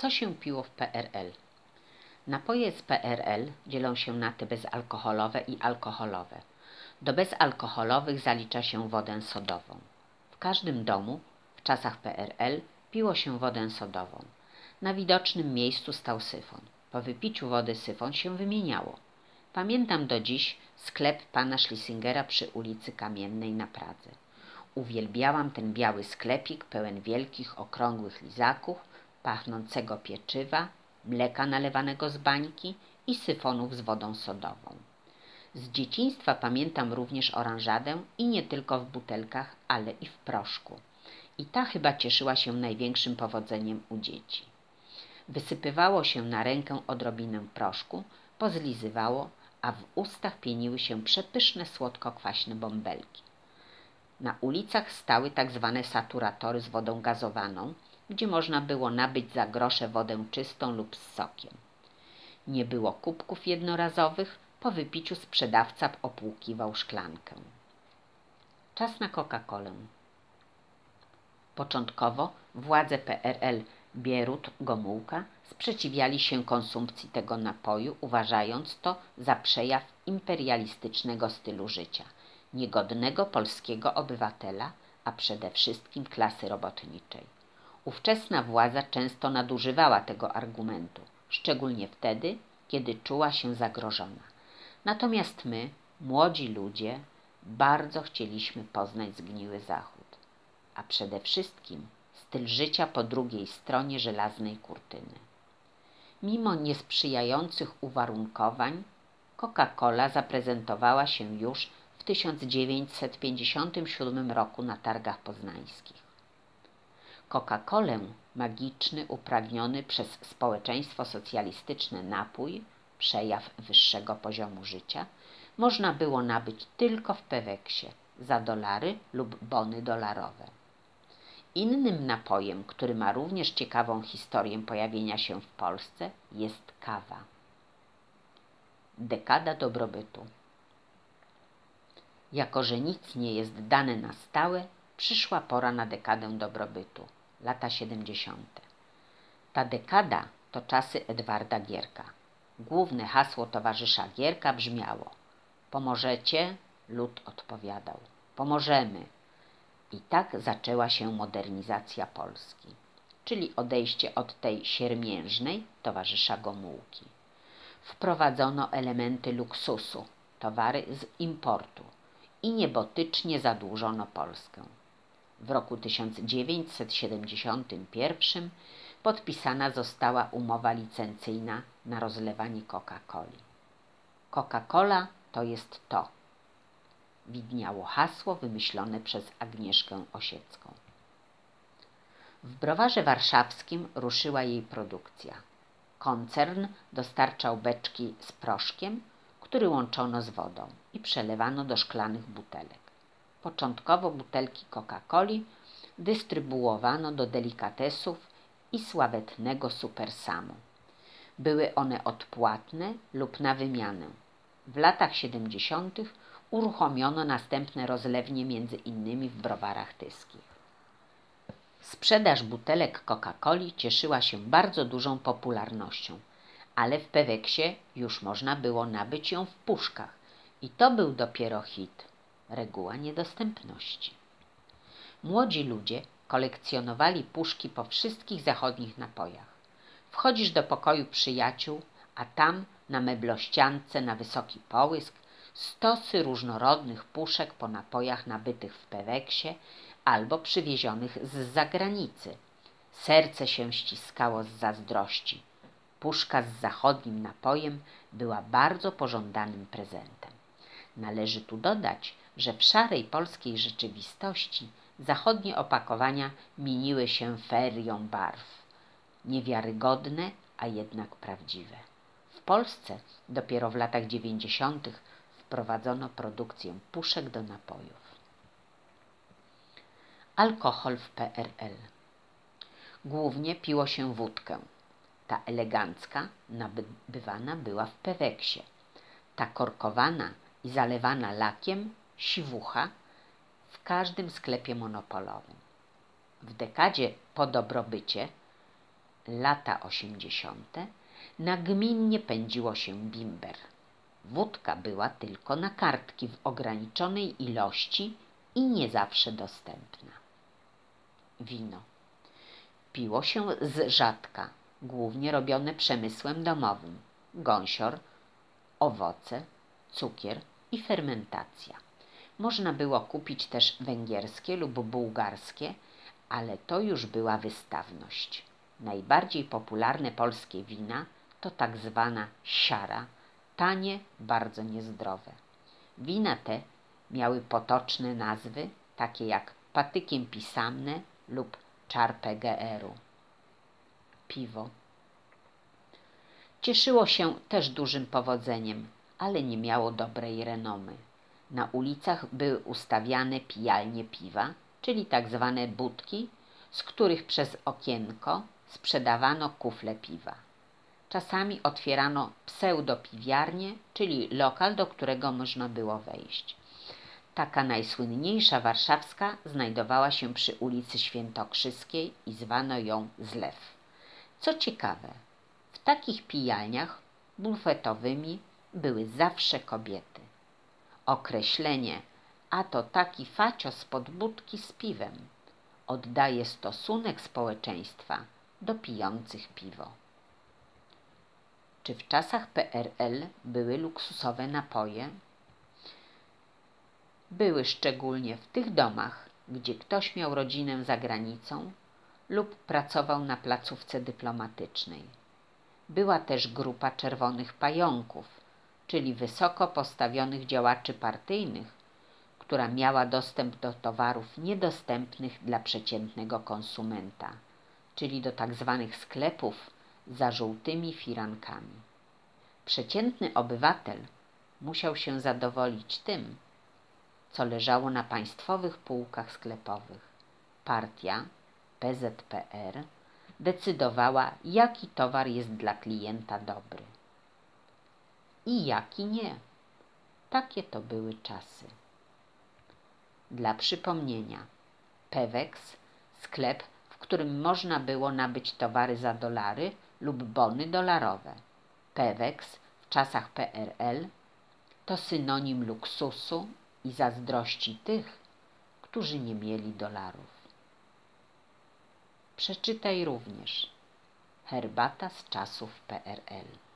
Co się piło w PRL? Napoje z PRL dzielą się na te bezalkoholowe i alkoholowe. Do bezalkoholowych zalicza się wodę sodową. W każdym domu w czasach PRL piło się wodę sodową. Na widocznym miejscu stał syfon. Po wypiciu wody syfon się wymieniało. Pamiętam do dziś sklep pana Schlesingera przy ulicy Kamiennej na Pradze. Uwielbiałam ten biały sklepik pełen wielkich, okrągłych lizaków, pachnącego pieczywa, mleka nalewanego z bańki i syfonów z wodą sodową. Z dzieciństwa pamiętam również oranżadę i nie tylko w butelkach, ale i w proszku. I ta chyba cieszyła się największym powodzeniem u dzieci. Wysypywało się na rękę odrobinę proszku, pozlizywało, a w ustach pieniły się przepyszne słodko-kwaśne bąbelki. Na ulicach stały tak zwane saturatory z wodą gazowaną, gdzie można było nabyć za grosze wodę czystą lub z sokiem. Nie było kubków jednorazowych, po wypiciu sprzedawca opłukiwał szklankę. Czas na Coca-Colę. Początkowo władze PRL Bierut Gomułka sprzeciwiali się konsumpcji tego napoju, uważając to za przejaw imperialistycznego stylu życia, niegodnego polskiego obywatela, a przede wszystkim klasy robotniczej. Ówczesna władza często nadużywała tego argumentu, szczególnie wtedy, kiedy czuła się zagrożona. Natomiast my, młodzi ludzie, bardzo chcieliśmy poznać zgniły Zachód, a przede wszystkim styl życia po drugiej stronie żelaznej kurtyny. Mimo niesprzyjających uwarunkowań, Coca-Cola zaprezentowała się już w 1957 roku na targach poznańskich. Coca-Colę, magiczny, upragniony przez społeczeństwo socjalistyczne napój, przejaw wyższego poziomu życia, można było nabyć tylko w Peweksie za dolary lub bony dolarowe. Innym napojem, który ma również ciekawą historię pojawienia się w Polsce, jest kawa. Dekada dobrobytu. Jako, że nic nie jest dane na stałe, przyszła pora na dekadę dobrobytu, lata 70. Ta dekada to czasy Edwarda Gierka. Główne hasło towarzysza Gierka brzmiało: Pomożecie? Lud odpowiadał: Pomożemy. I tak zaczęła się modernizacja Polski, czyli odejście od tej siermiężnej towarzysza Gomułki. Wprowadzono elementy luksusu, towary z importu i niebotycznie zadłużono Polskę. W roku 1971 podpisana została umowa licencyjna na rozlewanie Coca-Coli. Coca-Cola to jest to widniało hasło wymyślone przez Agnieszkę Osiecką. W browarze warszawskim ruszyła jej produkcja. Koncern dostarczał beczki z proszkiem, który łączono z wodą i przelewano do szklanych butelek. Początkowo butelki Coca-Coli dystrybuowano do delikatesów i sławetnego Supersamu. Były one odpłatne lub na wymianę. W latach 70 uruchomiono następne rozlewnie między innymi w browarach tyskich. Sprzedaż butelek Coca-Coli cieszyła się bardzo dużą popularnością, ale w Peweksie już można było nabyć ją w puszkach i to był dopiero hit, reguła niedostępności. Młodzi ludzie kolekcjonowali puszki po wszystkich zachodnich napojach. Wchodzisz do pokoju przyjaciół, a tam na meblościance na wysoki połysk stosy różnorodnych puszek po napojach nabytych w Peweksie albo przywiezionych z zagranicy. Serce się ściskało z zazdrości. Puszka z zachodnim napojem była bardzo pożądanym prezentem. Należy tu dodać, że w szarej polskiej rzeczywistości zachodnie opakowania mieniły się ferią barw. Niewiarygodne, a jednak prawdziwe. W Polsce dopiero w latach dziewięćdziesiątych wprowadzono produkcję puszek do napojów. Alkohol w PRL. Głównie piło się wódkę. Ta elegancka nabywana była w Peweksie. Ta korkowana i zalewana lakiem siwucha w każdym sklepie monopolowym. W dekadzie po dobrobycie lata osiemdziesiąte, nagminnie pędziło się bimber. Wódka była tylko na kartki w ograniczonej ilości i nie zawsze dostępna. Wino. Piło się z rzadka, głównie robione przemysłem domowym. Gąsior, owoce, cukier i fermentacja. Można było kupić też węgierskie lub bułgarskie, ale to już była wystawność. Najbardziej popularne polskie wina to tak zwana siara, tanie, bardzo niezdrowe. Wina te miały potoczne nazwy, takie jak patykiem pisamne lub czarpę GR-u. Piwo. Cieszyło się też dużym powodzeniem, ale nie miało dobrej renomy. Na ulicach były ustawiane pijalnie piwa, czyli tak zwane budki, z których przez okienko sprzedawano kufle piwa. Czasami otwierano pseudopiwiarnię, czyli lokal, do którego można było wejść. Taka najsłynniejsza warszawska znajdowała się przy ulicy Świętokrzyskiej i zwano ją Zlew. Co ciekawe, w takich pijalniach bufetowymi były zawsze kobiety. Określenie a to taki facio spod budki z piwem oddaje stosunek społeczeństwa do pijących piwo. Czy w czasach PRL były luksusowe napoje? Były szczególnie w tych domach, gdzie ktoś miał rodzinę za granicą lub pracował na placówce dyplomatycznej. Była też grupa czerwonych pająków, czyli wysoko postawionych działaczy partyjnych, która miała dostęp do towarów niedostępnych dla przeciętnego konsumenta, czyli do tak zwanych sklepów za żółtymi firankami. Przeciętny obywatel musiał się zadowolić tym, co leżało na państwowych półkach sklepowych. Partia, PZPR, decydowała, jaki towar jest dla klienta dobry i jaki nie. Takie to były czasy. Dla przypomnienia, Pewex, sklep, w którym można było nabyć towary za dolary lub bony dolarowe. Pewex w czasach PRL to synonim luksusu i zazdrości tych, którzy nie mieli dolarów. Przeczytaj również Herbata z czasów PRL.